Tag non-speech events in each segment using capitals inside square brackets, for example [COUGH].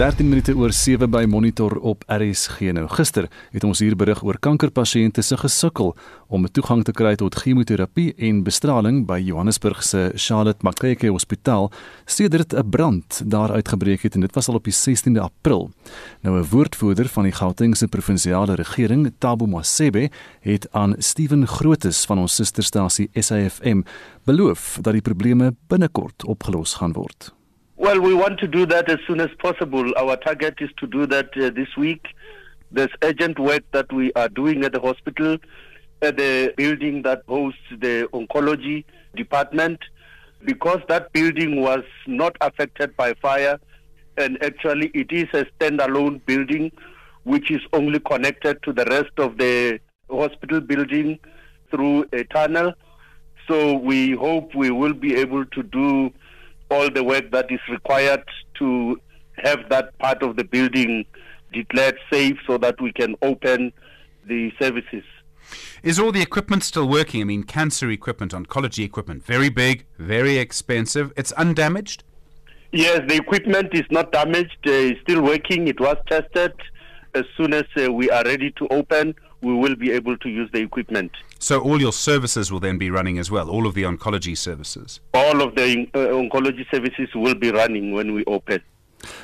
13 minute oor 7 by Monitor op RSG. Nou gister het ons hier berig oor kankerpasiënte se gesukkel om toegang te kry tot chemoterapie en bestraling by Johannesburg se Charlotte Maxeke Hospitaal sedert 'n brand daar uitgebreek het en dit was al op die 16de April. Nou 'n woordvoerder van die Gautengse provinsiale regering, Tabo Masebe, het aan Steven Grootes van ons susterstasie SAFM beloof dat die probleme binnekort opgelos gaan word. Well, we want to do that as soon as possible. Our target is to do that uh, this week. There's urgent work that we are doing at the hospital, at the building that hosts the oncology department, because that building was not affected by fire, and actually it is a standalone building which is only connected to the rest of the hospital building through a tunnel. So we hope we will be able to do all the work that is required to have that part of the building declared safe so that we can open the services. Is all the equipment still working? I mean, cancer equipment, oncology equipment, very big, very expensive. It's undamaged? Yes, the equipment is not damaged. Uh, it's still working. It was tested. As soon as uh, we are ready to open, we will be able to use the equipment. So all your services will then be running as well, all of the oncology services? All of the uh, oncology services will be running when we open.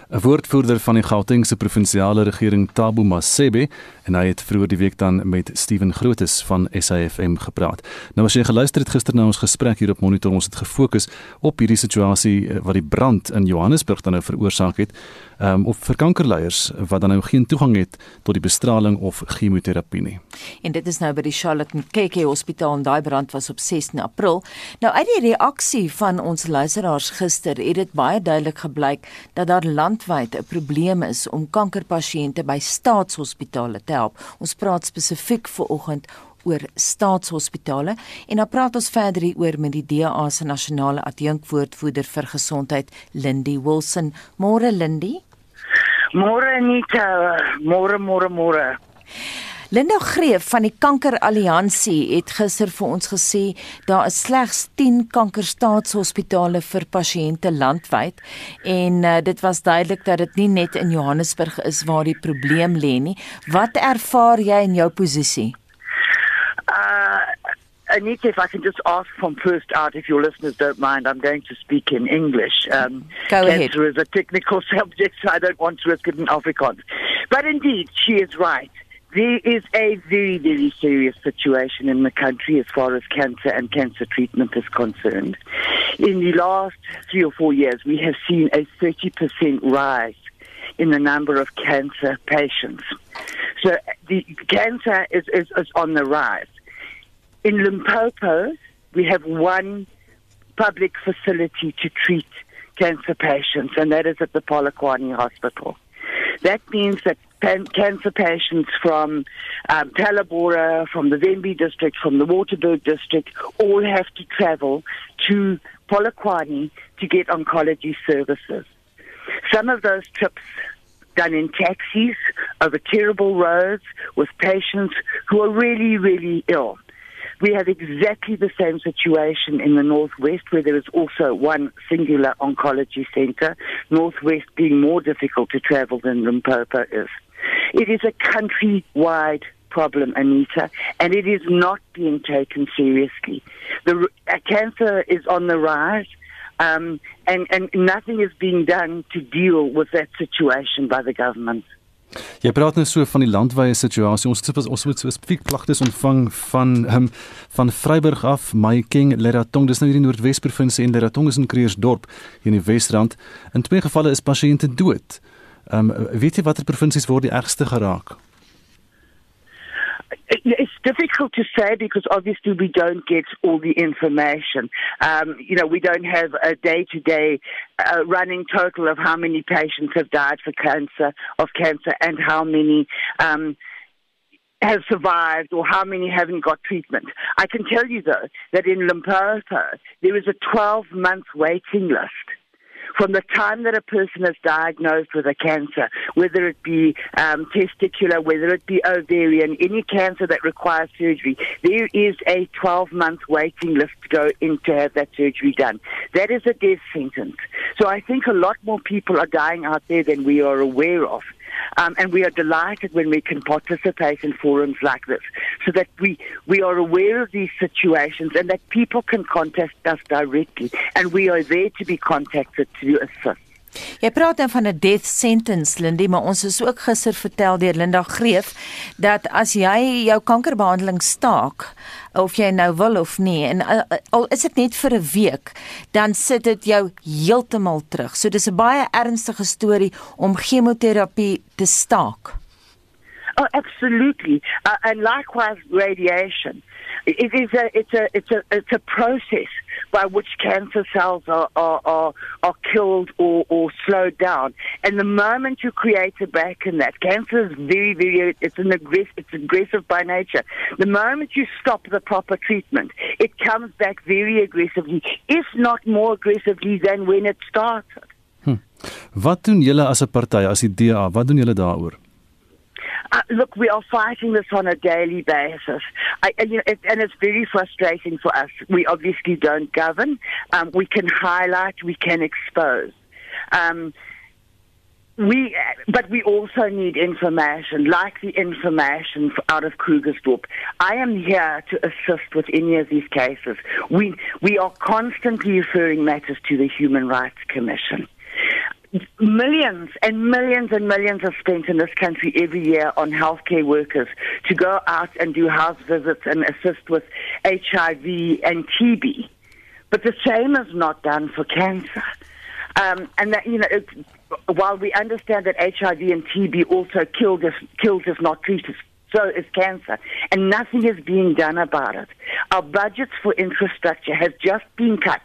'n Woordvoerder van die Gautengse provinsiale regering, Tabo Masebe, en hy het vroeër die week dan met Steven Grootes van SAFM gepraat. Nou as jy geluister het gister na ons gesprek hier op Monitor, ons het gefokus op hierdie situasie eh, wat die brand in Johannesburg dan nou veroorsaak het, um, of vir kankerleiers wat dan nou geen toegang het tot die bestraling of chemoterapie nie. En dit is nou by die Charlotte KK Hospitaal en daai brand was op 16 April. Nou uit die reaksie van ons luisteraars gister het dit baie duidelik gebleik dat daar landwyd 'n probleem is om kankerpasiënte by staatshospitale te help. Ons praat spesifiek vir oggend oor staatshospitale en dan praat ons verder hieroor met die DA se nasionale adjunkwoordvoerder vir gesondheid Lindy Wilson. Môre Lindy. Môre Anita, môre môre môre. Linda Greef van die Kanker Alliansie het gister vir ons gesê daar is slegs 10 kankerstaatshospitale vir pasiënte landwyd en uh, dit was duidelik dat dit nie net in Johannesburg is waar die probleem lê nie. Wat ervaar jy in jou posisie? Anita, if I can just ask from first out, if your listeners don't mind, I'm going to speak in English. Um, Go ahead. Cancer is a technical [LAUGHS] subject, so I don't want to risk it in Afrikaans. But indeed, she is right. There is a very, very serious situation in the country as far as cancer and cancer treatment is concerned. In the last three or four years, we have seen a 30% rise in the number of cancer patients. So the cancer is, is, is on the rise. In Limpopo, we have one public facility to treat cancer patients, and that is at the Polokwane Hospital. That means that pan- cancer patients from um, Talabora, from the Vemby district, from the Waterberg district, all have to travel to Polokwane to get oncology services. Some of those trips done in taxis over terrible roads with patients who are really, really ill. We have exactly the same situation in the Northwest where there is also one singular oncology center, Northwest being more difficult to travel than Limpopo is. It is a country-wide problem, Anita, and it is not being taken seriously. The uh, cancer is on the rise, um, and, and nothing is being done to deal with that situation by the government. Jy praat nou so van die landwyse situasie. Ons het ons moet spesifiek klagtes ontvang van um, van Vryburg af, Mahikeng, Leratong. Dis nou hierdie Noordwes provinsie en Leratong is in Kreersdorp hier in die Wesrand. In twee gevalle is pasiënte dood. Ehm um, weet jy watter provinsies word die ergste geraak? It's difficult to say because obviously we don't get all the information. Um, you know, we don't have a day-to-day uh, running total of how many patients have died for cancer of cancer and how many um, have survived or how many haven't got treatment. I can tell you though that in Limpopo there is a 12-month waiting list from the time that a person is diagnosed with a cancer, whether it be um, testicular, whether it be ovarian, any cancer that requires surgery, there is a 12 month waiting list to go in to have that surgery done. That is a death sentence. So I think a lot more people are dying out there than we are aware of. Um, and we are delighted when we can participate in forums like this so that we, we are aware of these situations and that people can contact us directly and we are there to be contacted to assist. Jy praat dan van 'n death sentence Lindy, maar ons is ook gister vertel deur Linda Greef dat as jy jou kankerbehandeling staak of jy nou wil of nie en uh, uh, al is dit net vir 'n week, dan sit dit jou heeltemal terug. So dis 'n baie ernstige storie om chemoterapie te staak. Oh, absolutely. Uh, and likewise radiation. It is a it's a it's a it's a process by which cancer cells are are, are, are killed or, or slowed down. And the moment you create a back in that, cancer is very, very it's an aggressive it's aggressive by nature. The moment you stop the proper treatment, it comes back very aggressively, if not more aggressively than when it started. Hm. Wat doen julle as 'n party, as die DA? Wat doen julle daaroor? Uh, look, we are fighting this on a daily basis, I, and, you know, it, and it's very frustrating for us. We obviously don't govern. Um, we can highlight, we can expose. Um, we, but we also need information, like the information out of Krugersdorp. I am here to assist with any of these cases. We we are constantly referring matters to the Human Rights Commission millions and millions and millions are spent in this country every year on healthcare workers to go out and do house visits and assist with HIV and TB. But the same is not done for cancer. Um, and that, you know, it, while we understand that HIV and TB also killed if, kills if not treated, so is cancer. And nothing is being done about it. Our budgets for infrastructure have just been cut.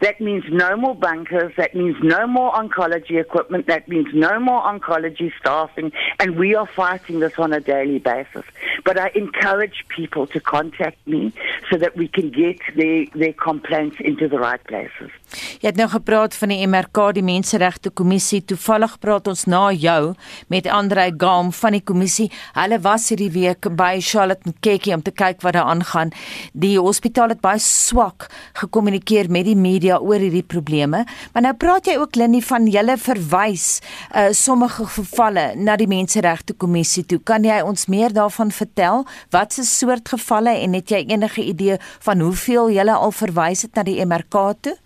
That means no more bunkers. That means no more oncology equipment. That means no more oncology staffing. And we are fighting this on a daily basis. But I encourage people to contact me so that we can get their, their complaints into the right places. Jy het nou gepraat van die MRK, die Menseregte Kommissie. Toevallig praat ons na jou met Andre Gam van die kommissie. Hulle was hierdie week by Charlotte Nkeki om te kyk wat daar aangaan. Die hospitaal het baie swak gekommunikeer met die media oor hierdie probleme. Maar nou praat jy ook Linnie van julle verwys uh sommige gevalle na die Menseregte Kommissie toe. Kan jy ons meer daarvan vertel? Wat se soort gevalle en het jy enige idee van hoeveel julle al verwys het na die MRK toe?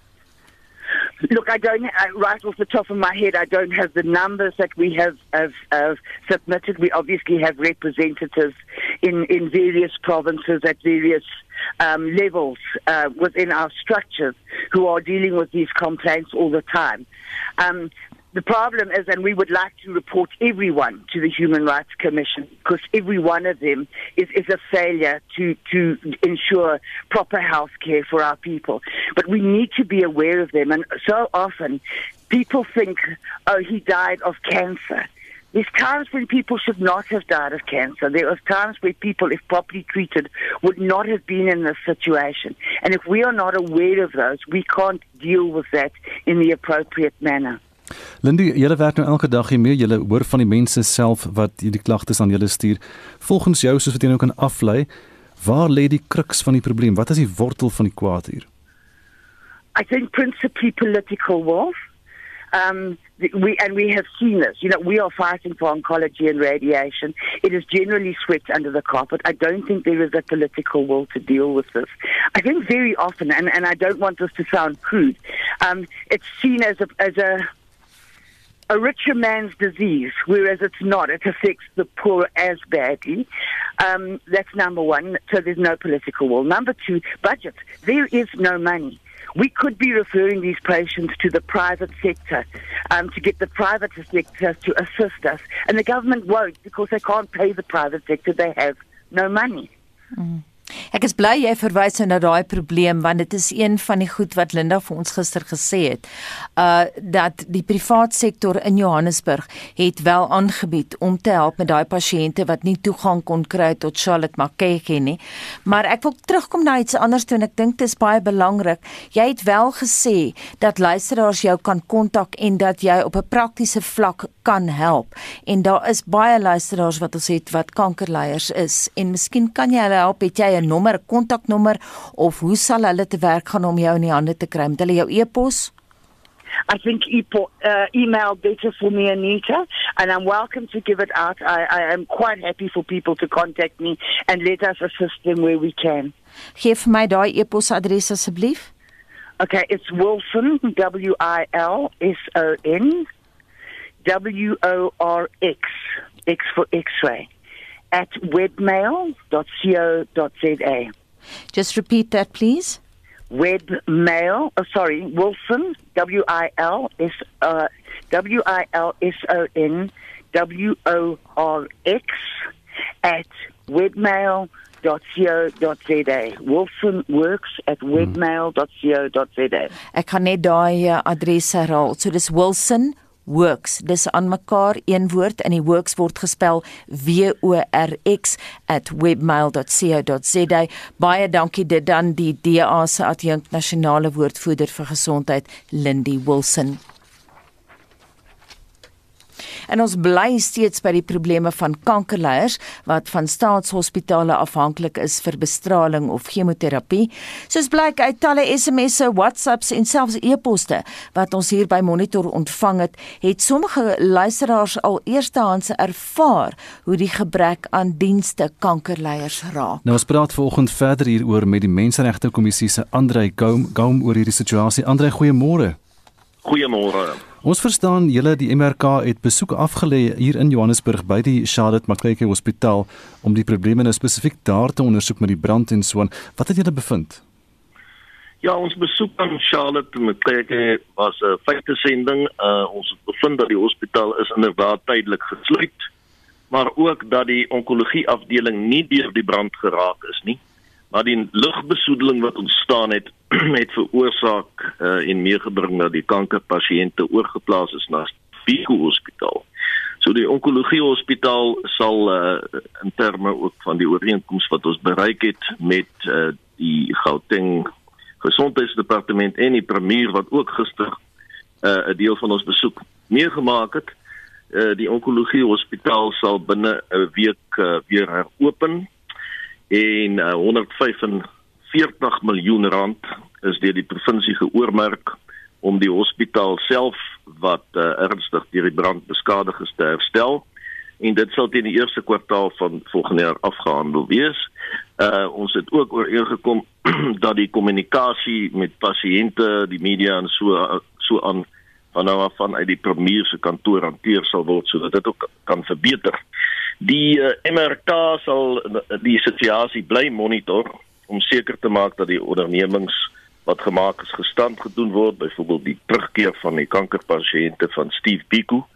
Look, I don't, I, right off the top of my head, I don't have the numbers that we have, have, have submitted. We obviously have representatives in, in various provinces at various um, levels uh, within our structures who are dealing with these complaints all the time. Um, the problem is, and we would like to report everyone to the Human Rights Commission because every one of them is, is a failure to, to ensure proper health care for our people. But we need to be aware of them. And so often people think, oh, he died of cancer. There's times when people should not have died of cancer. There are times where people, if properly treated, would not have been in this situation. And if we are not aware of those, we can't deal with that in the appropriate manner. Lindy, julle werk nou elke dag hiermee. Julle hoor van die mense self wat hierdie klagtes aan julle stuur. Volgens jou, soos wat jy nou kan aflei, waar lê die kruks van die probleem? Wat is die wortel van die kwaad hier? I think principally political will. Um, we and we have seen this. You know, we are fighting for oncology and radiation. It is generally swept under the carpet. I don't think there is a political will to deal with this. I think very often, and, and I don't want this to sound crude, um, it's seen as a as a a richer man's disease, whereas it's not. It affects the poor as badly. Um, that's number one. So there's no political will. Number two, budget. There is no money. We could be referring these patients to the private sector um, to get the private sector to assist us, and the government won't because they can't pay the private sector. They have no money. Mm. Ek is bly jy verwys nou na daai probleem want dit is een van die goed wat Linda vir ons gister gesê het. Uh dat die privaat sektor in Johannesburg het wel aangebied om te help met daai pasiënte wat nie toegang kon kry tot Charlotte Makeke nie. Maar ek wil terugkom na iets anders toe en ek dink dit is baie belangrik. Jy het wel gesê dat luisteraars jou kan kontak en dat jy op 'n praktiese vlak kan help. En daar is baie luisteraars wat ons het wat kankerleiers is en miskien kan jy hulle help. Het jy 'n nommer, kontaknommer of hoe sal hulle te werk gaan om jou in die hande te kry? Met hulle jou e-pos? I think e- uh, email better for me, Anita, and I'm welcome to give it out. I, I am quite happy for people to contact me and let us assist them where we can. Geef my daai e-posadres asseblief. Okay, it's Wilson, W I L S O N, W O R X, X for X ray, at webmail.co.za. Just repeat that please. Webmail, oh, sorry, Wilson, W I L S uh, W I L S O N W O R X at webmail.co.za. Wilson works at webmail.co.za. Ek gaan net daai uh, adres herhaal. So dis Wilson Works. Dis aan mekaar een woord en die works word gespel W O R X @webmail.co.za. Baie dankie dit dan die DA se adjunkt nasionale woordvoerder vir gesondheid Lindy Wilson. En ons bly steeds by die probleme van kankerleiers wat van staatshospitale afhanklik is vir bestraling of chemoterapie. Soos blyk uit talle SMS'e, WhatsApps en selfs e-poste wat ons hier by Monitor ontvang het, het sommige luisteraars al eerstehands ervaar hoe die gebrek aan dienste kankerleiers raak. Nou ons praat vanoggend verder hieroor met die Menseregte Kommissie se Andrei Goum, Goum oor hierdie situasie. Andrei, goeiemôre. Goeiemôre. Ons verstaan julle die MRK het besoek afgelê hier in Johannesburg by die Charlotte Macleke Hospitaal om die probleme nou spesifiek daar te ondersoek met die brand en so aan. Wat het julle bevind? Ja, ons besoek aan Charlotte Macleke was 'n uh, feitesending. Uh, ons het bevind dat die hospitaal is inderdaad tydelik gesluit, maar ook dat die onkologie afdeling nie deur die brand geraak is nie maar die lugbesoedeling wat ontstaan het [CLEARS THROAT] het veroorsaak uh, en meegebring dat die kankerpasiënte oorgeplaas is na Biko Hospitaal. So die onkologie hospitaal sal uh, in terme ook van die ooreenkoms wat ons bereik het met uh, die Gauteng gesondheidsdepartement en die premier wat ook gister 'n uh, deel van ons besoek meegemaak het. Uh, die onkologie hospitaal sal binne 'n week uh, weer heropen en uh, 145 miljoen rand is deur die provinsie geoormerk om die hospitaal self wat uh, ernstig deur die brand beskadig is te herstel en dit sal teen die eerste kwartaal van volgende jaar afgehandel wees. Uh ons het ook ooreengekom [CLEARS THROAT] dat die kommunikasie met pasiënte, die media en so so aan van nou af van uit die premier se kantoor hanteer sal word sodat dit ook kan verbeter. Die uh, eh, MRK sal die situasie bly monitor om seker te maak dat die ondernemings wat gemaak is gestand gedoen word, byvoorbeeld die terugkeer van die kankerpasiënte van Steve Biko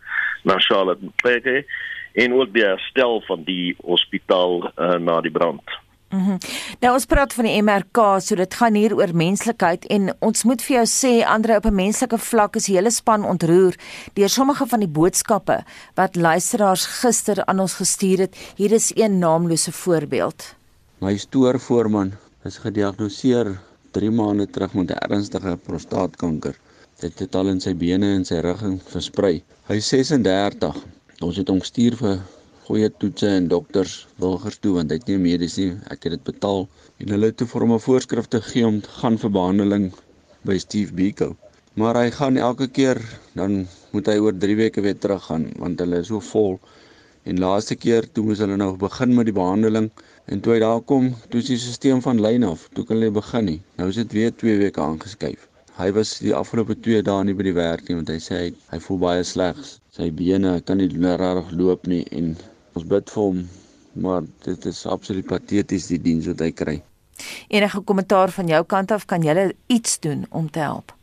na Charlotte Macleke en ook die herstel van die hospitaal uh, na die brand. Mm nou ons praat van die MRK, so dit gaan hier oor menslikheid en ons moet vir jou sê Andre op 'n menslike vlak is die hele span ontroer deur sommige van die boodskappe wat luisteraars gister aan ons gestuur het. Hier is een naamlose voorbeeld. My stoorvoorman is gediagnoseer 3 maande terug met ernstige prostaatkanker. Dit het al in sy bene en sy rug versprei. Hy is 36. Ons het hom gestuur vir goeie toetse en dokters wilgers toe want hy het nie medies nie. Ek het dit betaal en hulle het toe vir hom 'n voorskrifte gegee om te gaan vir behandeling by Steve Biko. Maar hy gaan elke keer dan moet hy oor 3 weke weer terug gaan want hulle is so vol. En laaste keer toe moes hulle nou begin met die behandeling en toe hy daar kom, toe is die stelsel van lyn af. Toe kan hulle begin nie. Nou is dit weer 2 weke aangeskuif. Hy was die afgelope 2 dae nie by die werk nie want hy sê hy, hy voel baie sleg. Sy bene kan nie regtig loop nie en Ons bid vir hom, maar dit is absoluut pateties die diens wat hy kry. Enige kommentaar van jou kant af kan jy iets doen om te help?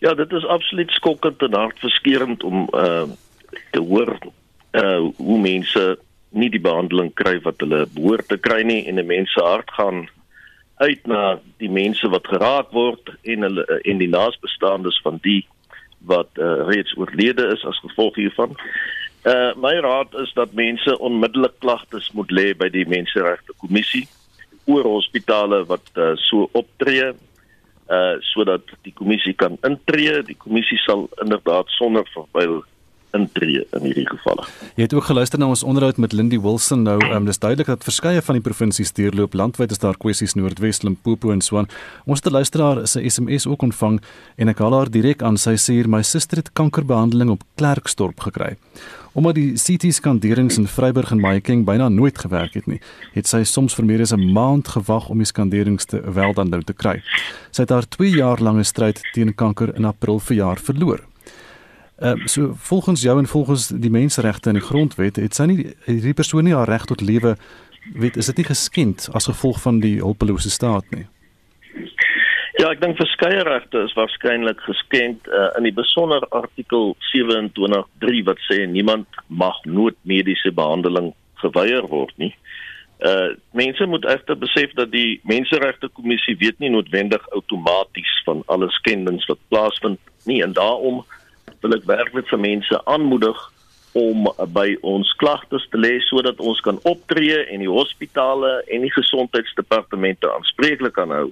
Ja, dit is absoluut skokkend en hartverskeurende om uh te hoor uh hoe mense nie die behandeling kry wat hulle behoort te kry nie en 'n mens se hart gaan uit na die mense wat geraak word en hulle en die naasbestaandes van die wat uh, reeds oorlede is as gevolg hiervan. Uh my raad is dat mense onmiddellik klagtes moet lê by die Menseregte Kommissie oor hospitale wat uh, so optree uh sodat die kommissie kan intree. Die kommissie sal inderdaad sonder verwyl intree in hierdie gevalle. Jy het ook geluister na ons onderhoud met Lindy Wilson nou. Um, dis duidelik dat verskeie van die provinsies deurloop landwyd is daar kwessies Noordwes, Limpopo en Swaan. Ons het 'n luisteraar se SMS ook ontvang en ek haal haar direk aan. Sy sê hier my suster het kankerbehandeling op Klerksdorp gekry. Omdat die CT skanderings in Vryburg en Mahikeng byna nooit gewerk het nie, het sy soms vir meer as 'n maand gewag om die skanderings te wel dan nou te kry. Sy het haar 2 jaar lange stryd teen kanker in April verjaar verloor. Ehm uh, so volgens jou en volgens die menseregte en die grondwet het sy nie hierdie persoon nie haar reg tot lewe weet is dit nie geskend as gevolg van die hulpelose staat nie. Ja, ek dink verskeie regte is waarskynlik geskend uh, in die besonder artikel 27.3 wat sê niemand mag noodmediese behandeling geweier word nie. Uh mense moet egter besef dat die Menseregte Kommissie weet nie noodwendig outomaties van alle skendings wat plaasvind nie en daarom wil ek werklik vir mense aanmoedig om by ons klagtes te lê sodat ons kan optree en die hospitale en die gesondheidsdepartemente aanspreeklik kan hou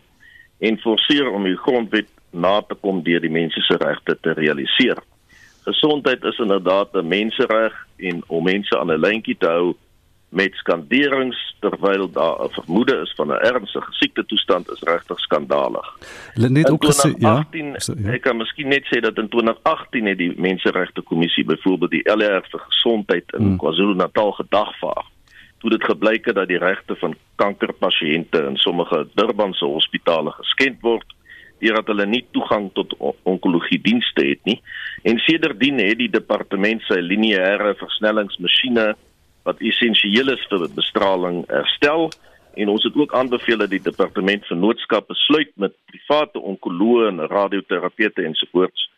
en forceer om die grondwet na te kom deur die mense se regte te realiseer. Gesondheid is inderdaad 'n mensereg en om mense aan 'n lyntjie te hou met skanderings terwyl daar 'n vermoede is van 'n ernstige siekte toestand is regtig skandalig. Hulle net ook gesê ja. So, ja. Ek kan miskien net sê dat in 2018 het die Menseregte Kommissie byvoorbeeld die LR vir gesondheid in hmm. KwaZulu-Natal gedagvaar. Toe dit gebleik het dat die regte van kankerpasiënte in sommige Durbanse hospitale geskend word deurdat hulle nie toegang tot onkologie dienste het nie. En sedertdien het die departement sy lineêre versnellingsmasjiene wat essensieel is vir bestraling herstel en ons het ook aanbeveel dat die departement vennootskap besluit met private onkoloë en radioterapeute ensovoorts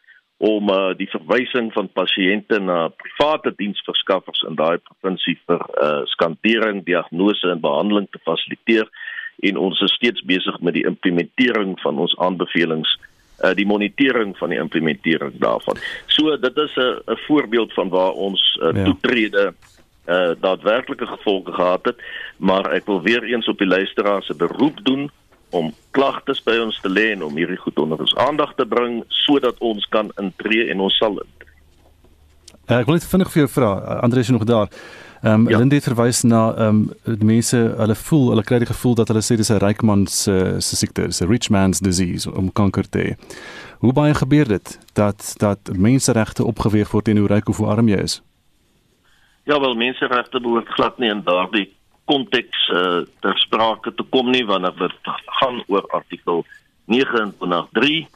om uh, die verwysing van pasiënte na private diensverskaffers in daai provinsie vir uh, skandering, diagnose en behandeling te fasiliteer en ons is steeds besig met die implementering van ons aanbevelings uh, die monitering van die implementering daarvan. So dit is 'n 'n voorbeeld van waar ons uh, ja. toetrede uh daadwerklike gevolge gehad het, maar ek wil weer eens op die luisteraars se beroep doen om klagtes by ons te lê en om hierdie goed onder ons aandag te bring sodat ons kan intree en ons sal intree. Uh, ek wil net vinnig vir jou vra, uh, Andre is nog daar. Ehm um, ja. Lindy verwys na ehm um, mense, hulle voel, hulle kry die gevoel dat hulle sê dis 'n ryk man se se siekte, dis 'n rich man's disease om kanker te hê. Hoe baie gebeur dit dat dat menseregte opgeweeg word en hoe ryk of hoe arm jy is? Ja, wel menseregte behoort glad nie in daardie konteks uh, ter sprake te kom nie wanneer dit gaan oor artikel 29.3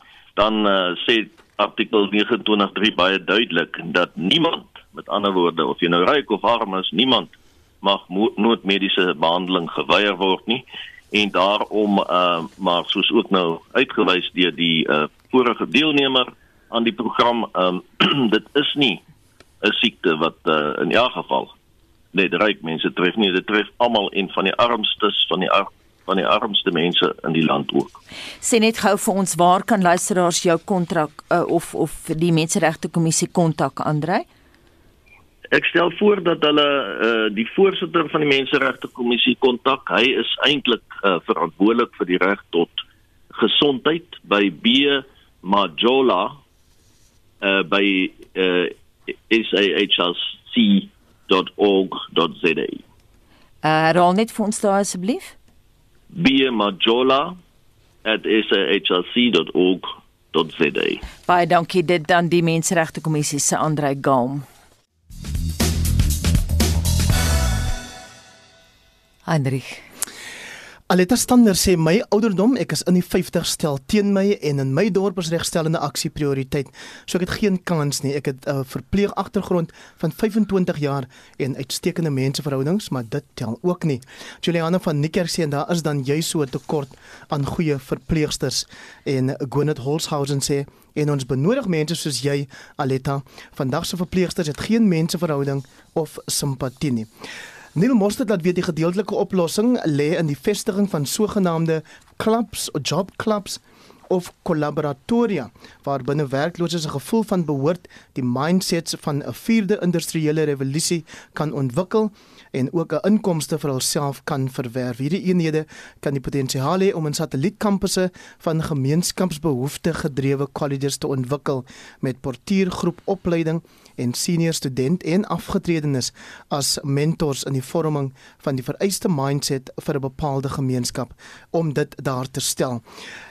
dan uh, sê artikel 29.3 baie duidelik dat niemand met ander woorde of jy nou ryk of arm is niemand mag noodmediese behandeling geweier word nie. En daarom uh, maar soos ook nou uitgewys deur die uh, vorige deelnemer aan die program um, [CLEARS THROAT] dit is nie 'n siekte wat uh, in elk geval net ryk mense tref nie, dit tref almal en van die armstes van die ar van die armste mense in die land ook. Sê net gou vir ons waar kan luisteraars jou kontrak uh, of of die menseregte kommissie kontak Andrei? Ek stel voor dat hulle uh, die voorsitter van die menseregte kommissie kontak. Hy is eintlik uh, verantwoordelik vir die reg tot gesondheid by B Majola uh, by uh, sahlc.org.za. Uh, Herhaal net vir ons daar asseblief. bmajola@sahlc.org.za. Baie dankie dit dan die Menseregte Kommissie se Andrei Galm. Heinrich Aletta Stander sê my ouderdom, ek is in die 50 stel teen my en in my dorp is regstellende aksie prioriteit. So ek het geen kans nie. Ek het 'n uh, verpleeg agtergrond van 25 jaar en uitstekende menseverhoudings, maar dit tel ook nie. Juliana van Niekerk sê en daar is dan jy so tekort aan goeie verpleegsters en Gwyneth Holshausen sê en ons benodig mense soos jy Aletta. Vandag se verpleegsters het geen menseverhouding of simpatie nie. Neil Mostert laat weet die gedeeltelike oplossing lê in die vestiging van sogenaamde clubs of job clubs of collaboratoria waar binne werklooses 'n gevoel van behoort die mindsets van 'n vierde industriële revolusie kan ontwikkel en ook 'n inkomste vir hulself kan verwerf. Hierdie eenhede kan die potensiaal hê om in satellietkampusse van gemeenskapsbehoefte gedrewe colleges te ontwikkel met portuïergroep opleiding en senior student en afgetredenes as mentors in die vorming van die vereiste mindset vir 'n bepaalde gemeenskap om dit daar te stel.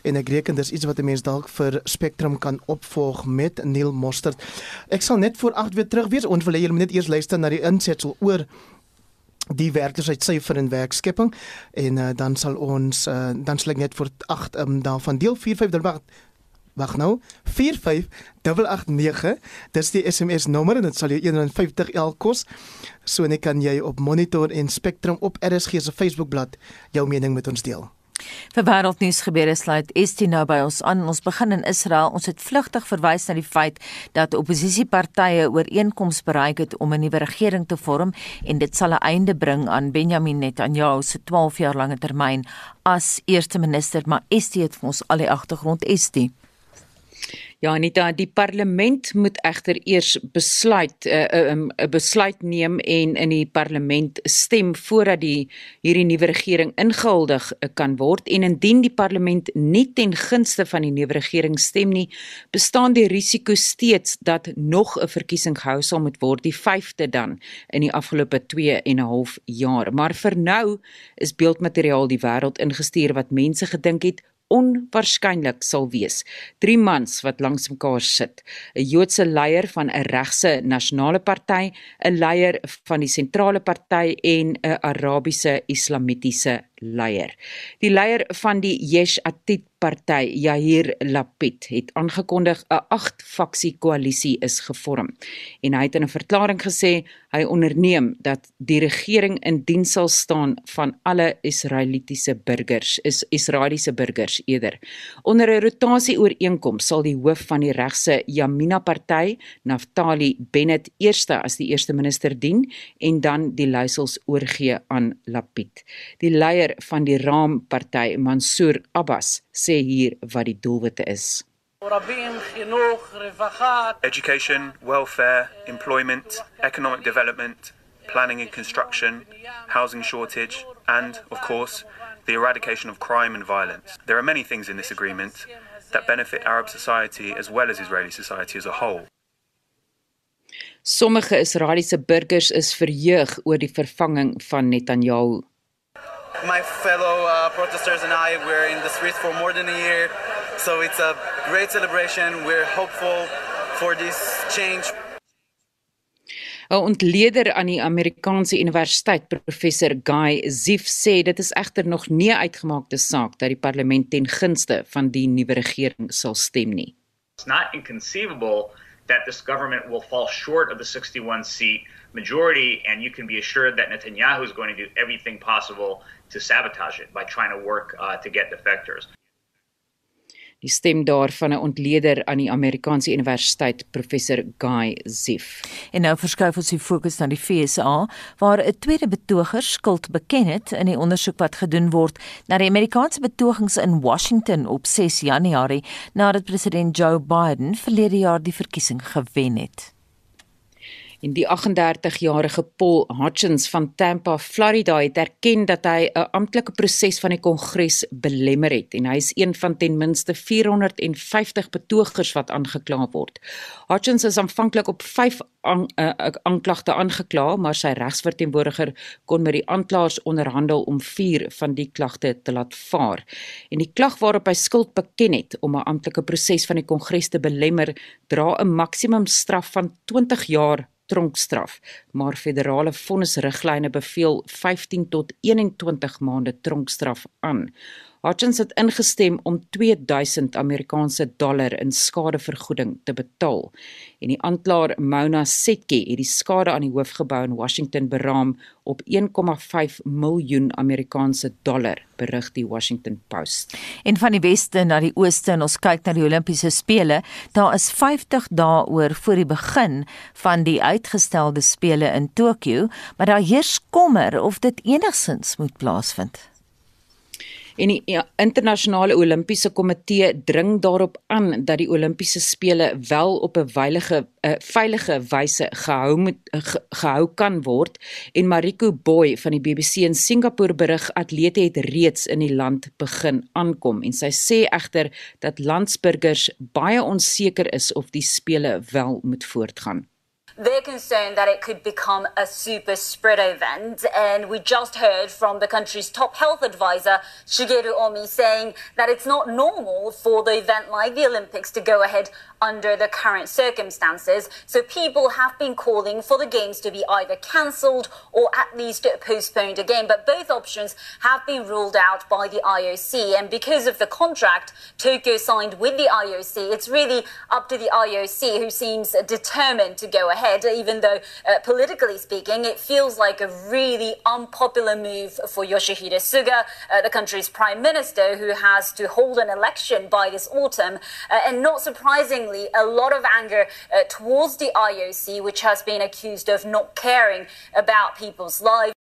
En ek reken dis iets wat 'n mens dalk vir Spectrum kan opvolg met Neil Mostert. Ek sal net voor 8 weer terug wees. Ons wil hê julle moet net eers luister na die insetsel oor die werkloosheidsyfer en werkskepping. En uh, dan sal ons uh, dan sal ek net vir 8 um, daarvan deel 45 dan wag wag nou 45889 dis die SMS nommer en dit sal jou 150 L kos. So net kan jy op monitor en spectrum op RSG se Facebookblad jou mening met ons deel Vir wêreldnuus gebeure sluit Estie nou by ons aan. Ons begin in Israel. Ons het vlugtig verwys na die feit dat oppositiepartye ooreenkoms bereik het om 'n nuwe regering te vorm en dit sal 'n einde bring aan Benjamin Netanyahu se 12 jaar lange termyn as eerste minister. Maar Estie het vir ons al die agtergrond Estie. Ja Anita, die parlement moet egter eers besluit 'n uh, uh, um, 'n besluit neem en in die parlement stem voordat die hierdie nuwe regering ingehuldig uh, kan word en indien die parlement nie ten gunste van die nuwe regering stem nie, bestaan die risiko steeds dat nog 'n verkiesing gehou sal moet word, die 5de dan in die afgelope 2 en 'n half jaar. Maar vir nou is beeldmateriaal die wêreld ingestuur wat mense gedink het onwaarskynlik sal wees. Drie mans wat langs mekaar sit. 'n Joodse leier van 'n regse nasionale party, 'n leier van die sentrale party en 'n Arabiese islamitiese leier. Die leier van die Yesh Atid party, Yair Lapid, het aangekondig 'n 8-faksie koalisie is gevorm. En hy het in 'n verklaring gesê hy onderneem dat die regering in diens sal staan van alle Israelitiese burgers, is Israeliese burgers eerder. Onder 'n rotasie ooreenkoms sal die hoof van die regse Yamina party, Naftali Bennett, eerste as die eerste minister dien en dan die leiersels oorgee aan Lapid. Die leier leier van die Raamparty, Mansour Abbas, sê hier wat die doelwitte is. Education, welfare, employment, economic development, planning and construction, housing shortage, and, of course, the eradication of crime and violence. There are many things in this agreement that benefit Arab society as well as Israeli society as a whole. Sommige Israeliese burgers is verheug oor die vervanging van Netanyahu my fellow uh, protesters and I were in the streets for more than a year. So it's a great celebration. We're hopeful for this change. 'n Ontleder aan die Amerikaanse Universiteit, professor Guy Zief, sê dit is egter nog nie uitgemaakte saak dat die parlement ten gunste van die nuwe regering sal stem nie. It's not inconceivable that this government will fall short of the 61 seat majority and you can be assured that Netanyahu is going to do everything possible to sabotage it by trying to work uh, to get defectors. Die stem daar van 'n ontleder aan die Amerikaanse Universiteit, professor Guy Ziff. En nou verskuif ons die fokus na die FSA, waar 'n tweede betoger skuld beken het in die ondersoek wat gedoen word na die Amerikaanse betogings in Washington op 6 Januarie nadat president Joe Biden verlede jaar die verkiesing gewen het en die 38-jarige Paul Hutchins van Tampa, Florida het erken dat hy 'n amptelike proses van die Kongres belemmer het en hy is een van ten minste 450 betogers wat aangekla word. Hutchins is aanvanklik op 5 aanklagte an, uh, aangekla, maar sy regsverteenwoordiger kon met die aanklaers onderhandel om 4 van die klagte te laat vaar. En die klag waarop hy skuld beken het om 'n amptelike proses van die Kongres te belemmer, dra 'n maksimum straf van 20 jaar tronkstraf, maar federale vonnisriglyne beveel 15 tot 21 maande tronkstraf aan. Hutchins het ingestem om 2000 Amerikaanse dollar in skadevergoeding te betaal. En die aanklaer Mona Setke het die skade aan die hoofgebou in Washington beraam op 1,5 miljoen Amerikaanse dollar, berig die Washington Post. En van die weste na die ooste en ons kyk na die Olimpiese spele, daar is 50 dae oor voor die begin van die uitgestelde spele in Tokio, maar daar heers kommer of dit enigsins moet plaasvind. En die ja, internasionale Olimpiese Komitee dring daarop aan dat die Olimpiese spele wel op 'n veilige uh, veilige wyse gehou moet uh, gehou kan word en Mariko Boy van die BBC in Singapore berig atlete het reeds in die land begin aankom en sy sê egter dat landsburgers baie onseker is of die spele wel moet voortgaan. They're concerned that it could become a super spread event. And we just heard from the country's top health advisor, Shigeru Omi, saying that it's not normal for the event like the Olympics to go ahead under the current circumstances. So people have been calling for the games to be either cancelled or at least postponed again. But both options have been ruled out by the IOC. And because of the contract Tokyo signed with the IOC, it's really up to the IOC who seems determined to go ahead, even though uh, politically speaking, it feels like a really unpopular move for Yoshihide Suga, uh, the country's prime minister, who has to hold an election by this autumn. Uh, and not surprisingly, a lot of anger uh, towards the IOC, which has been accused of not caring about people's lives.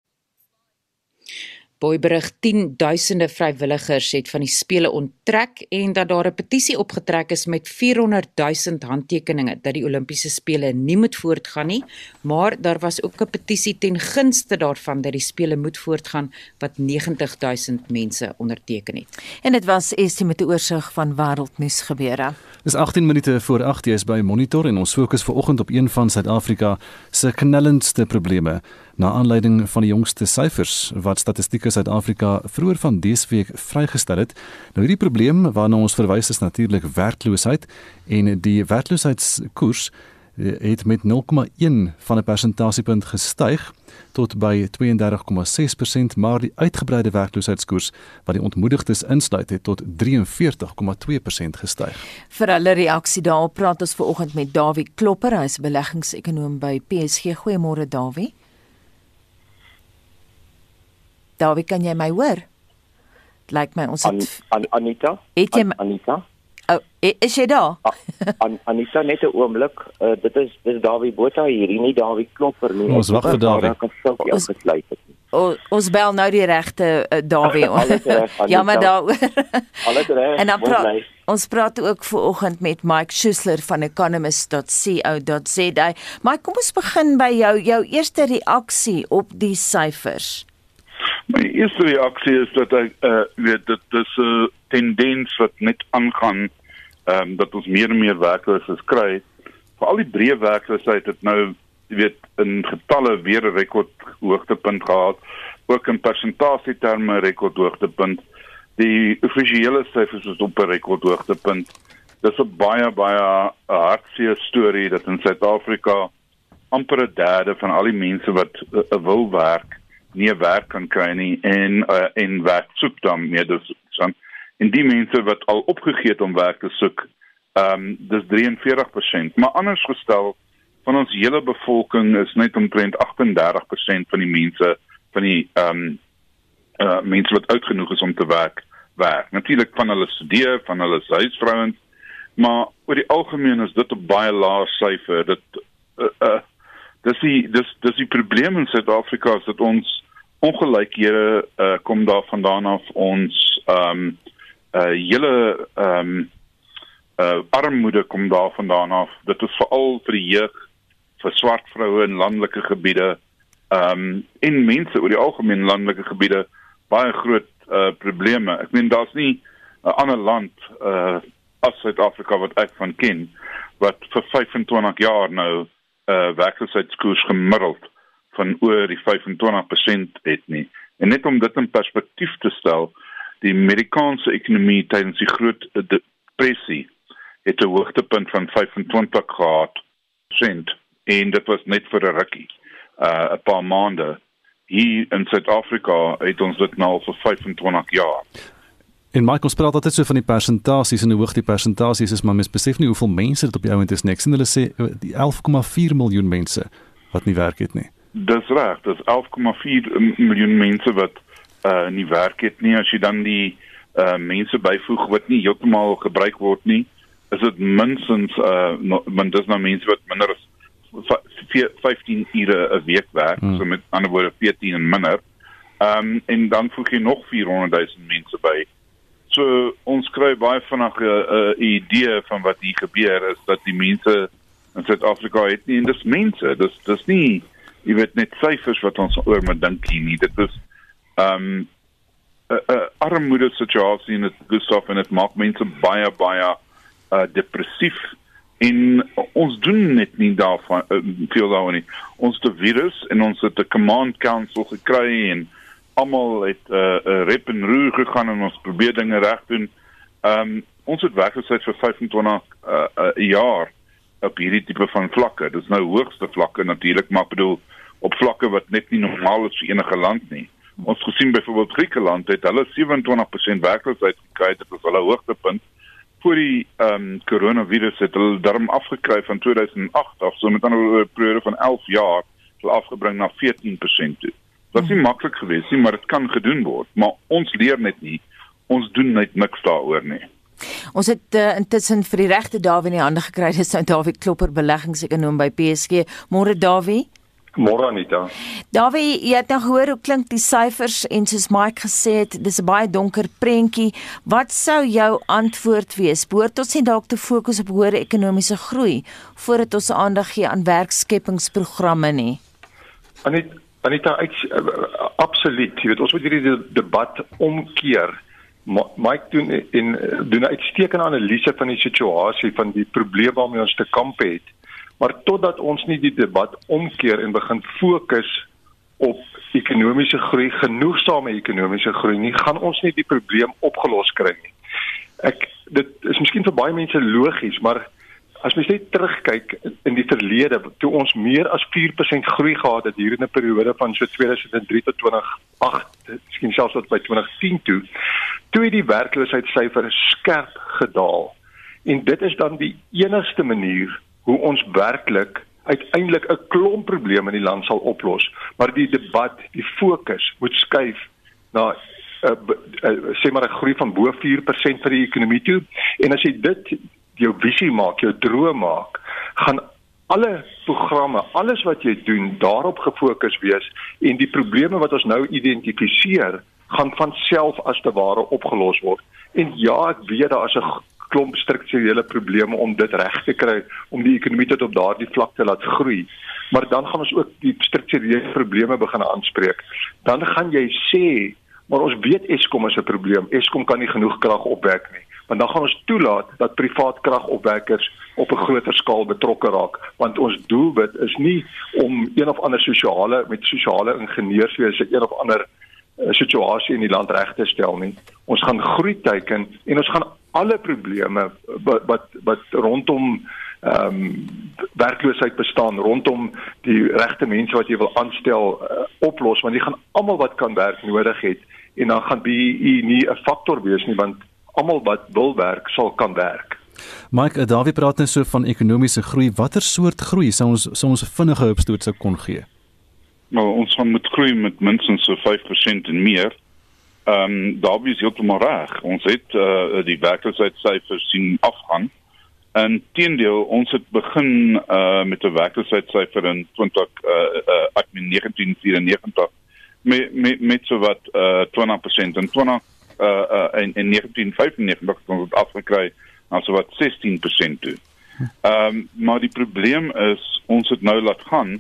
Boyberig 10 duisende vrywilligers het van die spele onttrek en dat daar 'n petisie opgetrek is met 400 000 handtekeninge dat die Olimpiese spele nie moet voortgaan nie, maar daar was ook 'n petisie ten gunste daarvan dat die spele moet voortgaan wat 90 000 mense onderteken het. En dit was Estie met 'n oorsig van wêreldnuus gebeure. Dis 18 minute voor 8 jy is by Monitor en ons fokus vanoggend op een van Suid-Afrika se knellendste probleme na aanleiding van die jongste syfers wat Statistiek Suid-Afrika vroeër van dese week vrygestel het. Nou hierdie probleem waarna ons verwys is natuurlik werkloosheid en die werkloosheidskoers eh, het met 0,1 van 'n persentasiepunt gestyg tot by 32,6% maar die uitgebreide werkloosheidskoers wat die ontmoedigdes insluit het tot 43,2% gestyg. Vir hulle reaksie daarop praat ons ver oggend met Dawie Klopper, hy's beleggingsekonoom by PSG. Goeiemôre Dawie. Dawie, kan jy my hoor? Lyk my ons het An, An, Anita? Het jy An, Anita? Oh, is jy daar? An, Anita net 'n oomblik. Uh, dit is dis Dawie Botha hier, nie Dawie Klopper nie. Ons wag vir Dawie. Ons gesluit het. O, ons bel nou die regte uh, Dawie. [LAUGHS] [LAUGHS] ja, maar daaroor. [LAUGHS] Alles reg. En dan praat ons praat ook ver oggend met Mike Schuessler van economist.co.za. Mike, kom ons begin by jou jou eerste reaksie op die syfers. My eerste reaksie is dat ek uh, weet dit is 'n uh, tendens wat net aangaan ehm um, dat ons meer en meer werkloses kry. Vir al die breë werkloosheid het nou weet in getalle weer 'n rekord hoogtepunt gehad, ook in persentasieterme rekord hoogtepunt. Die offisiële syfers is op 'n rekord hoogtepunt. Dis 'n baie baie hartseer storie dat in Suid-Afrika amper 'n derde van al die mense wat uh, wil werk nie werk kan kry nie en uh, en werk soek dan meer dus dan en die mense wat al opgegee het om werk te soek ehm um, dis 43% maar anders gestel van ons hele bevolking is net omtrent 38% van die mense van die ehm um, uh, mense wat oud genoeg is om te werk werk. Natuurlik van hulle studeer van hulle huisvrouens maar oor die algemeen is dit 'n baie lae syfer dit uh, uh, dis die dis dis die probleem in Suid-Afrika is dat ons ongelykhede uh, kom daar vandaan af. Ons ehm um, uh hele ehm um, uh armoede kom daar vandaan af. Dit is veral vir die jeug vir swart vroue in landelike gebiede ehm um, en mense oor die algemeen landelike gebiede baie groot uh probleme. Ek meen daar's nie 'n ander land uh as Suid-Afrika wat ek van ken wat vir 25 jaar nou uh werkloosheidskoers gemiddeld van oor die 25% het nie. En net om dit in perspektief te stel, die Amerikaanse ekonomie tydens die groot depressie het 'n hoogtepunt van 25 gehad sent en dit was net vir 'n rukkie. Uh 'n paar maande hier in Suid-Afrika het ons dit nou vir 25 jaar. En Michael praat altyd so van die persentasies en hoe hoog die persentasies is, maar mens besef nie hoeveel mense dit op die ouend is nie. Ek sien hulle sê uh, die 11,4 miljoen mense wat nie werk het nie. Dis reg, dis 11,4 miljoen mense wat uh nie werk het nie as jy dan die uh mense byvoeg wat nie heeltemal gebruik word nie, is dit minstens uh want dis nou mense wat minder as 15 ure 'n week werk, hmm. so met ander woorde 14 en minder. Ehm um, en dan voeg jy nog 400 000 mense by. So ons kry baie vinnig 'n uh, idee van wat hier gebeur is dat die mense in Suid-Afrika het nie en dis mense, dis dis nie jy weet net syfers wat ons oor moet dink hier nie. Dit is ehm um, 'n uh, uh, armoede situasie in dit Gustav en dit maak mense baie baie uh, depressief en ons doen net nie daarvan uh, veel daaroor nie. Ons 'n virus en ons het 'n command council gekry en almal het 'n uh, uh, rep en roer gegaan en ons probeer dinge reg doen. Ehm um, ons het werkloosheid vir 25 'n uh, uh, jaar op hierdie tipe van vlakke. Dit is nou hoogste vlakke natuurlik, maar bedoel op vlakke wat net nie normaal is vir enige land nie. Ons gesien byvoorbeeld Griekeland het hulle 27% werkloosheid gekry, dit was hulle hoogtepunt voor die ehm um, coronavirus het hulle darm afgekry van 2008 af, so met 'n periode van 11 jaar, het afgebring na 14% toe. Dit was nie maklik geweest nie, maar dit kan gedoen word, maar ons leer net nie. Ons doen net niks daaroor nie. Ons het uh, intussen vir die regte Dawie in die hande gekry, [LAUGHS] dis nou Dawie Klopper beleggingsekonoom by PSG. Môre Dawie. Môre Anita. Davie, jy het nou gehoor hoe klink die syfers en soos Mike gesê het, dis 'n baie donker prentjie. Wat sou jou antwoord wees? Behoort ons nie dalk te fokus op hoë ekonomiese groei voordat ons aandag gee aan werkskepingsprogramme nie? Anita, Anita, ek, absoluut. Jy weet ons moet hierdie debat omkeer. Mike doen in doen 'n uitstekende analise van die situasie van die probleme waarmee ons te kamp het. Maar totdat ons nie die debat omkeer en begin fokus op ekonomiese groei, genoegsame ekonomiese groei nie, gaan ons nie die probleem opgelos kry nie. Ek dit is miskien vir baie mense logies, maar as mens net terugkyk in die verlede, toe ons meer as 4% groei gehad het hier in 'n periode van so 2003 tot 2008, miskien selfs tot by 2010 toe, toe het die werkloosheidssyfer skerp gedaal. En dit is dan die enigste manier hoe ons werklik uiteindelik 'n klomp probleme in die land sal oplos, maar die debat, die fokus moet skuif na uh, uh, sê maar 'n groei van bo 4% vir die ekonomie toe. En as jy dit jou visie maak, jou droom maak, gaan alle programme, alles wat jy doen, daarop gefokus wees en die probleme wat ons nou identifiseer, gaan van self as te ware opgelos word. En ja, ek weet daar is 'n klomp strukturele probleme om dit reg te kry om die ekonomie tot op daardie vlak te laat groei. Maar dan gaan ons ook die strukturele probleme begin aanspreek. Dan gaan jy sê, maar ons weet Eskom is 'n probleem. Eskom kan nie genoeg krag opwek nie. Want dan gaan ons toelaat dat privaat kragopwekkers op 'n groter skaal betrokke raak, want ons doelwit is nie om een of ander sosiale met sosiale ingenieurswese een of ander uh, situasie in die land reg te stel nie. Ons gaan groei teiken en ons gaan alle probleme wat wat, wat rondom ehm um, werkloosheid bestaan rondom die regte mense wat jy wil aanstel uh, oplos. Want jy gaan almal wat kan werk nodig het. En dan gaan BEE nie 'n faktor wees nie want almal wat wil werk sal kan werk. Mike, eh, Dawie praat net so van ekonomiese groei. Watter soort groei sou ons sou ons vinnige hulpstoot sou kon gee? Nou, ons gaan moet groei met minstens so 5% en meer. Ehm um, daar is heeltemal reg. Ons het uh, die werkloosheidsyfers sien afgaan. En teendeel, ons het begin uh, met 'n werkloosheidssyfer in 20 uh, uh, 1994 met met met so wat uh, 20% en 20 uh, uh, in, in 1995 het ons het afgekry na so wat 16% toe. Ehm um, maar die probleem is ons het nou laat gaan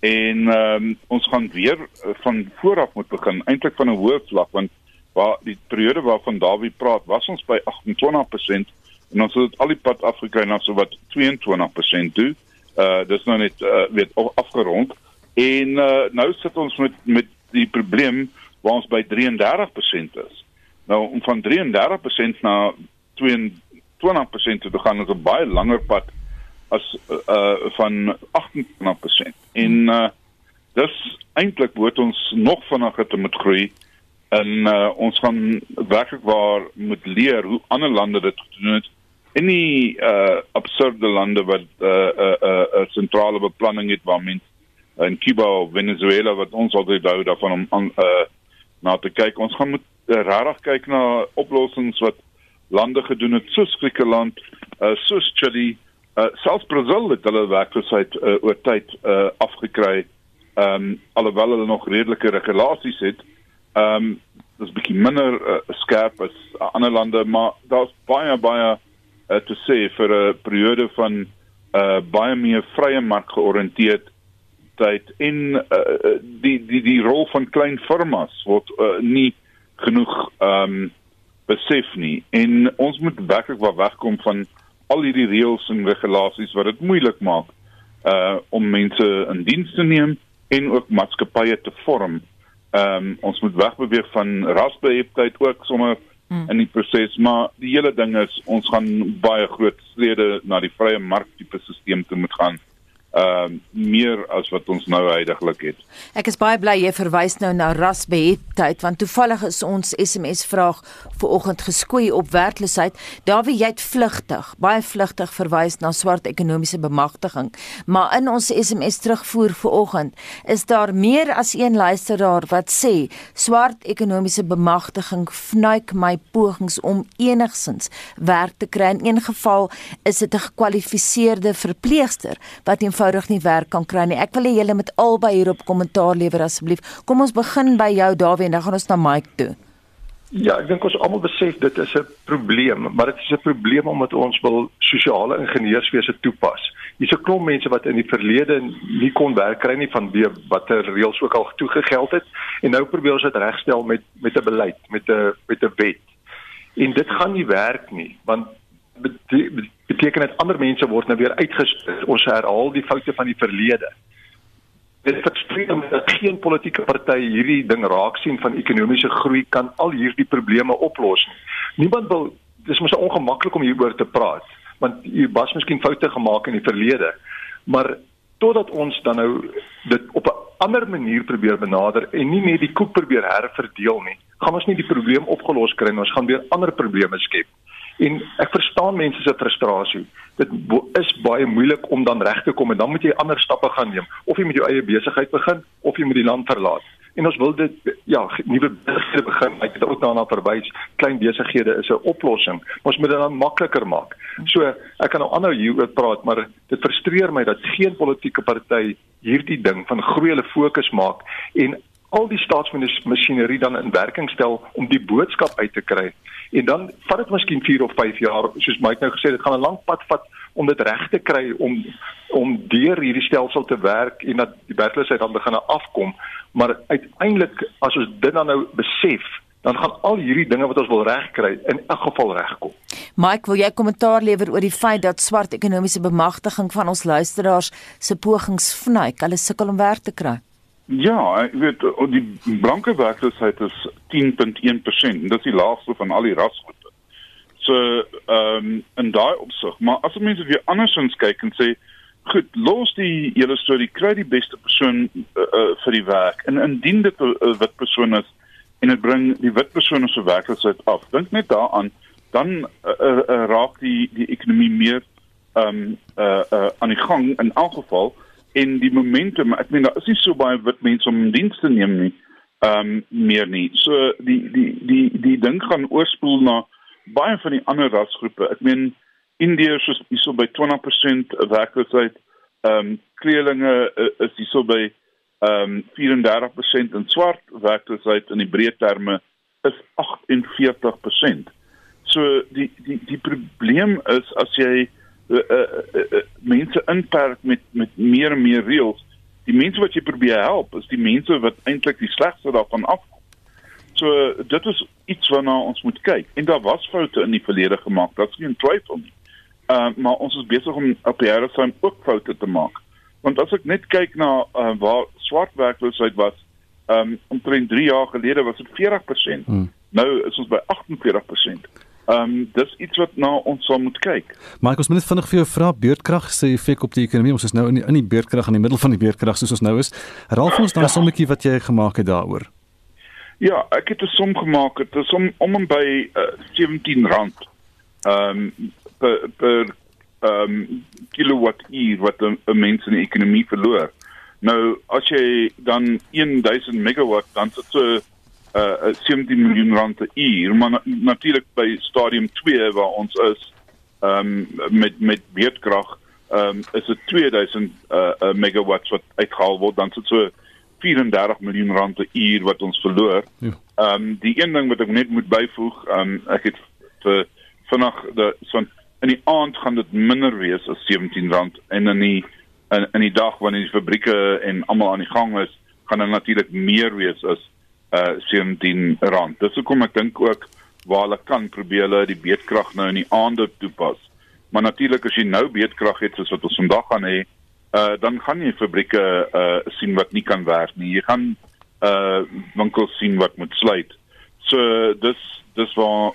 en um, ons gaan weer uh, van vooraf moet begin eintlik van 'n hoë vlak want waar die periode waarvan Dawie praat was ons by 28% en ons het al die pad afgekry na so wat 22% toe. Uh dis nou net uh, weet afgerond en uh, nou sit ons met met die probleem waar ons by 33% is. Nou om van 33% na 22% te gaan is 'n baie langer pad as uh van 28% en uh dis eintlik moet ons nog vinniger te moet groei en uh, ons gaan werklik waar moet leer hoe ander lande dit gedoen het in die uh, absurde lande wat 'n uh, uh, uh, uh, sentrale beplanning het waar mense in Cuba of Venezuela wat ons altyd hou daarvan om aan uh, na te kyk. Ons gaan moet uh, rarig kyk na oplossings wat lande gedoen het soos Griekeland, uh, soos Chili, uh, selfs Brazil het hulle werkloosheid uh, oor tyd uh, afgekry. Ehm um, alhoewel hulle nog redelike regulasies het. Ehm um, dis bietjie minder uh, skerp as uh, ander lande, maar daar's baie baie uh, te sê vir 'n periode van uh, baie meer vrye mark georiënteerd tyd en uh, die die die rol van klein firmas word uh, nie genoeg ehm um, besef nie en ons moet werklik waar wegkom van al hierdie reëls en regulasies wat dit moeilik maak uh om mense in diens te neem en ook maatskappye te vorm. Ehm um, ons moet wegbeweeg van rasbeheptheid ook sommer hmm. in die proses, maar die hele ding is ons gaan baie groot slede na die vrye mark tipe stelsel toe moet gaan ehm uh, meer as wat ons nou heidaglik het. Ek is baie bly jy verwys nou na rasbehettheid want toevallig is ons SMS vraag vir oggend geskoei op werkloosheid. Daar wie jy het vlugtig, baie vlugtig verwys na swart ekonomiese bemagtiging, maar in ons SMS terugvoer vir oggend is daar meer as een luisteraar wat sê swart ekonomiese bemagtiging fnuik my pogings om enigsins werk te kry. In een geval is dit 'n gekwalifiseerde verpleegster wat eenvoudig nie werk kan kry nie. Ek wil hê julle moet albei hierop kommentaar lewer asseblief. Kom ons begin by jou Dawie en dan gaan ons na Mike toe. Ja, ek dink ons almal besef dit is 'n probleem, maar dit is 'n probleem omdat ons wil sosiale ingenieurswese toepas. Hier's 'n klomp mense wat in die verlede nie kon werk kry nie van wie watter reëls ook al toegegeld het en nou probeer ons dit regstel met met 'n beleid, met 'n met 'n wet. En dit gaan nie werk nie, want beteken dit ander mense word nou weer uitgestuur. Ons herhaal die foute van die verlede. Dit verskyn dat geen politieke party hierdie ding raak sien van ekonomiese groei kan al hierdie probleme oplos nie. Niemand wil dis mos ongemaklik om hieroor te praat want jy was miskien foute gemaak in die verlede. Maar totdat ons dan nou dit op 'n ander manier probeer benader en nie net die koek probeer herverdeel nie, gaan ons nie die probleem opgelos kry nie. Ons gaan weer ander probleme skep. En ek verstaan mense se frustrasie. Dit is baie moeilik om dan reg te kom en dan moet jy ander stappe gaan neem of jy met jou eie besigheid begin of jy moet die land verlaat. En ons wil dit ja, nuwe besighede begin. Ek het ook daarna verwys, klein besighede is 'n oplossing. Ons moet dit dan makliker maak. So, ek kan nou aanhou hieroor praat, maar dit frustreer my dat geen politieke party hierdie ding van groei hulle fokus maak en al die staatsmasjinerie dan in werking stel om die boodskap uit te kry. En dan vat dit miskien 4 of 5 jaar, soos Mike nou gesê het, dit gaan 'n lang pad vat om dit reg te kry om om deur hierdie stelsel te werk en dat die werkloosheid dan begin afkom. Maar uiteindelik as ons dit dan nou besef, dan gaan al hierdie dinge wat ons wil regkry in elk geval regkom. Mike, wil jy kommentaar lewer oor die feit dat swart ekonomiese bemagtiging van ons luisteraars se pogings vnuik, hulle sukkel om werk te kry? Ja, ek weet die blanke werkloosheid is 10.1%. Dit is die laagste van al die rasgroepe. So, ehm um, in daai opsig, maar as mense weer andersins kyk en sê, goed, los die hele storie, kry die beste persoon uh, uh, vir die werk. En indien dit 'n uh, wit persoon is en dit bring die wit persoon se werkloosheid af, dink net daaraan, dan uh, uh, raak die die ekonomie meer ehm um, uh, uh, aan die gang in elk geval en die momentum ek meen daar is nie so baie wit mense om in diens te neem nie ehm um, meer nie. So die die die die ding gaan oorspoel na baie van die ander rasgroepe. Ek meen Indië is hierso by 20% werkloosheid ehm um, kleerlinge uh, is hierso by ehm um, 34% en swart werkloosheid in die breë terme is 48% so die die die probleem is as jy uh, uh, uh, mense inperk met met meer en meer reëls. Die mense wat jy probeer help, is die mense wat eintlik die slegste daarvan afkom. So dit is iets waarna ons moet kyk. En daar was foute in die verlede gemaak, dat's geen twyfel nie. Uh maar ons is besig om op die jare saam ook foute te maak. Want as ek net kyk na uh, waar swart werkloosheid was, um omtrent 3 jaar gelede was dit 40%. Hmm. Nou is ons by 48%. Ehm um, dis iets wat na ons sal moet kyk. Michael, ons moet net vinnig vir jou vra beurtkrag se effek op die ekonomie. Ons is nou in die, in die beurtkrag in die middel van die beurtkrag soos ons nou is. Vir ons daai sommetjie wat jy gemaak het daaroor. Ja, ek het 'n som gemaak. Dit is om om en by uh, R17 ehm um, per per ehm um, kilowattuur wat 'n mens in die ekonomie verloor. Nou as jy dan 1000 megawatt dan sit so uh 17 miljoen rand per uur, maar na, natuurlik by stadium 2 waar ons is ehm um, met met beerdkrag ehm um, is dit 2000 uh, uh megawatts wat uitgehaal word dan sit so 34 miljoen rand per uur wat ons verloor. Ja. Ehm ja. um, die een ding wat ek net moet byvoeg, ehm um, ek het vir vanaand die so in die aand gaan dit minder wees as 17 rand en in die in, in die dag wanneer die fabrieke en almal aan die gang is, gaan dit natuurlik meer wees as uh 17 rand. Dis hoekom ek dink ook waar hulle kan probeer hulle die beedkrag nou in die aande toepas. Maar natuurlik as jy nou beedkrag het soos wat ons vandag gaan hê, uh dan gaan jy fabrieke uh sien wat nie kan werk nie. Jy gaan uh winkels sien wat moet sluit. So dis dis waar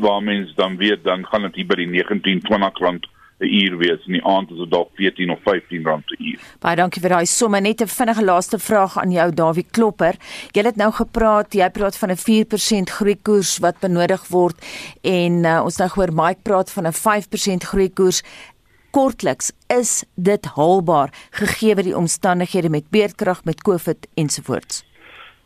waar mens dan weet dan gaan dit hier by die 19 20 rand 'n uur wees in die aand is dit dalk 14 of 15 rand per uur. Baie dankie vir daai somme. Net 'n vinnige laaste vraag aan jou Dawie Klopper. Jy het nou gepraat, jy praat van 'n 4% groeikoers wat benodig word en uh, ons nou gehoor Mike praat van 'n 5% groeikoers. Kortliks, is dit haalbaar gegee die omstandighede met beerdkrag met COVID ensovoorts?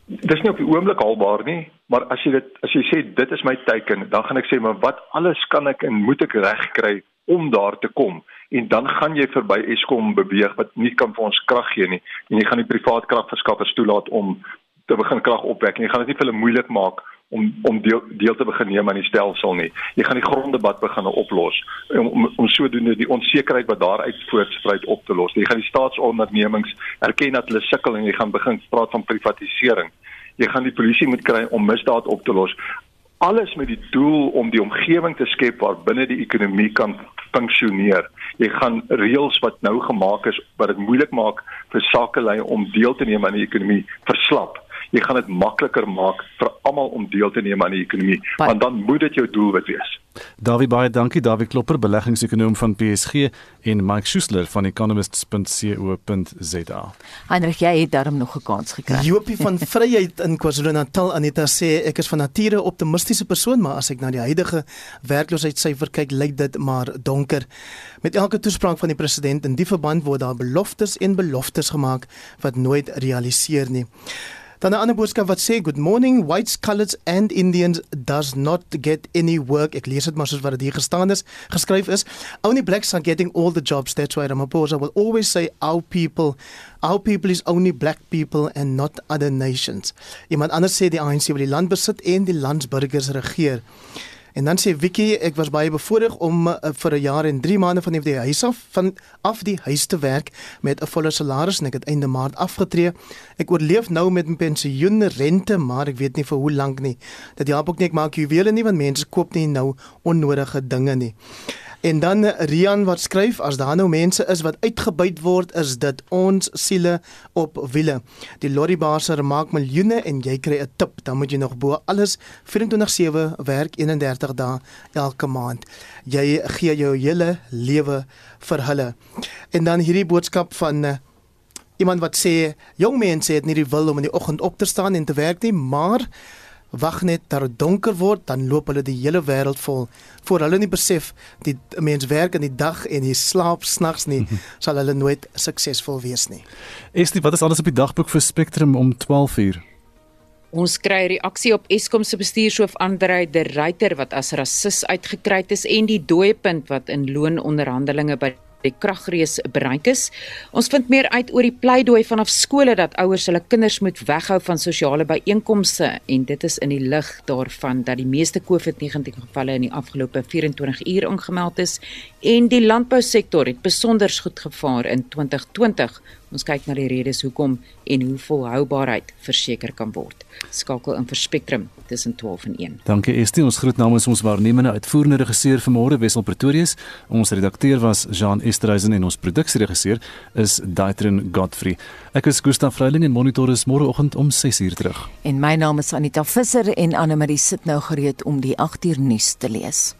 Dis nie op die oomblik haalbaar nie, maar as jy dit as jy sê dit is my teiken, dan gaan ek sê maar wat alles kan ek en moet ek regkry om daar te kom en dan gaan jy verby Eskom beweeg wat nie kan vir ons krag gee nie en jy gaan die privaat kragverskaffers toelaat om te begin krag opwek en jy gaan dit nie vir hulle moeilik maak om om deel, deel te begin neem aan die stelsel nie. Jy gaan die gronddebat begin oplos om om, om sodoende die onsekerheid wat daaruit voortspruit op te los. Jy gaan die staatsondernemings erken dat hulle sukkel en jy gaan begin praat van privatisering. Jy gaan die polisie moet kry om misdaad op te los alles met die doel om die omgewing te skep waar binne die ekonomie kan funksioneer. Jy gaan reëls wat nou gemaak is wat dit moeilik maak vir sakelei om deel te neem aan die ekonomie verslap jy gaan dit makliker maak vir almal om deel te neem aan die ekonomie Bye. want dan moet dit jou doelwit wees. Dawie baie dankie Dawie Klopper beleggingsekonoom van PSG en Mike Schuessler van economists.co.za. Heinrich jy het daarom nog 'n kans gekry. Jopie van [LAUGHS] Vryheid in KwaZulu-Natal Anita sê ek is van nature optimistiese persoon maar as ek na die huidige werkloosheidssyfer kyk lyk dit maar donker. Met elke toespraak van die president in die verband word daar beloftes en beloftes gemaak wat nooit realiseer nie. Dan 'n ander boodskap wat sê good morning whites coloreds and indians does not get any work. Ek lees dit maar soos wat dit hier gestaan is, geskryf is. Only blacks are getting all the jobs. That's why Ramaphosa will always say our people our people is only black people and not other nations. Iemand anders sê die ANC wil die land besit en die landsburgers regeer. En dan sê Vicky, ek was baie bevoorreg om uh, vir 'n jaar en 3 maande van die huis af van af die huis te werk met 'n volle salaris en ek het einde maand afgetree. Ek oorleef nou met 'n pensioen rente, maar ek weet nie vir hoe lank nie. Dit help ook nie ek maak juwele nie want mense koop nie nou onnodige dinge nie. En dan Rian wat skryf as daar nou mense is wat uitgebuit word, is dit ons siele op wiele. Die lorrybaaser maak miljoene en jy kry 'n tip, dan moet jy nog bo alles 24/7 werk 31 dae elke maand. Jy gee jou hele lewe vir hulle. En dan hierdie boodskap van uh, iemand wat sê jong mense het nie die wil om in die oggend op te staan en te werk nie, maar wag net dat dit donker word, dan loop hulle die hele wêreld vol. Voor hulle nie besef die mens werk in die dag en hy slaap snags nie, mhm. sal hulle nooit suksesvol wees nie. Estie, wat is alles op die dagboek vir Spectrum om 12:00? Ons kry reaksie op Eskom se bestuurshoof Andrei de Ruyter wat as rasis uitgekry is en die dooiepunt wat in loononderhandelinge by die kragrees bereik is. Ons vind meer uit oor die pleidooi vanaf skole dat ouers hulle kinders moet weghou van sosiale byeenkomste en dit is in die lig daarvan dat die meeste COVID-19 gevalle in die afgelope 24 uur aangemeld is en die landbousektor het besonder goed gevaar in 2020 Ons kyk na die redes hoekom en hoe volhoubaarheid verseker kan word. Skakel in vir Spectrum tussen 12 en 1. Dankie Estie, ons groet namens ons waarnemende uitvoerende regisseur vanmôre Wessel Pretorius. Ons redakteur was Jean Esterhuizen en ons produksieregisseur is Daitrin Godfrey. Ek is Gustaf Vreiling en monitor is môreoggend om 6:00 terug. En my naam is Anita Visser en Anne Marie sit nou gereed om die 8:00 nuus te lees.